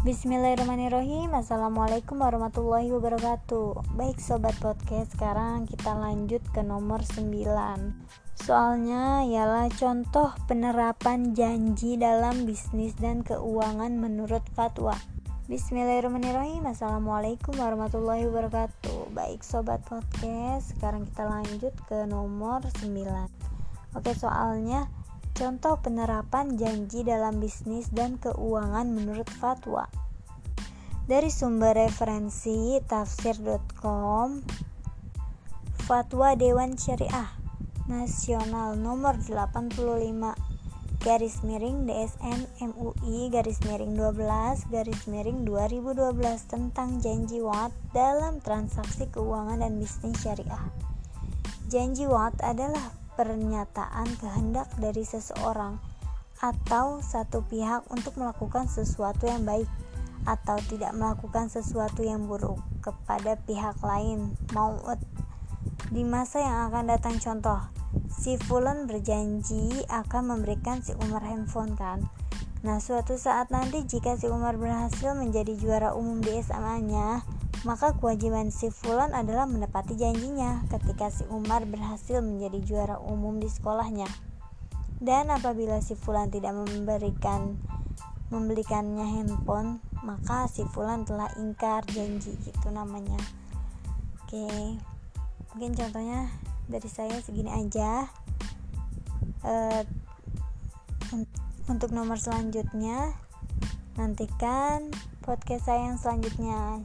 Bismillahirrahmanirrahim. Assalamualaikum warahmatullahi wabarakatuh. Baik sobat podcast Sekarang kita lanjut ke nomor 9 Soalnya ialah contoh penerapan janji dalam bisnis dan keuangan menurut fatwa. Bismillahirrahmanirrahim. Assalamualaikum warahmatullahi wabarakatuh. Baik sobat podcast Sekarang kita lanjut ke nomor 9 Oke soalnya Contoh penerapan janji dalam bisnis dan keuangan menurut fatwa Dari sumber referensi tafsir.com Fatwa Dewan Syariah Nasional nomor 85 garis miring DSN MUI garis miring 12 garis miring 2012 tentang janji WAT dalam transaksi keuangan dan bisnis syariah. Janji WAT adalah pernyataan kehendak dari seseorang atau satu pihak untuk melakukan sesuatu yang baik atau tidak melakukan sesuatu yang buruk kepada pihak lain. Mau di masa yang akan datang contoh si Fulan berjanji akan memberikan si Umar handphone kan? Nah suatu saat nanti jika si Umar berhasil menjadi juara umum di SMA-nya maka kewajiban si Fulan adalah menepati janjinya ketika si Umar berhasil menjadi juara umum di sekolahnya. Dan apabila si Fulan tidak memberikan membelikannya handphone maka si Fulan telah ingkar janji gitu namanya. Oke mungkin contohnya dari saya segini aja. Uh, untuk nomor selanjutnya nantikan podcast saya yang selanjutnya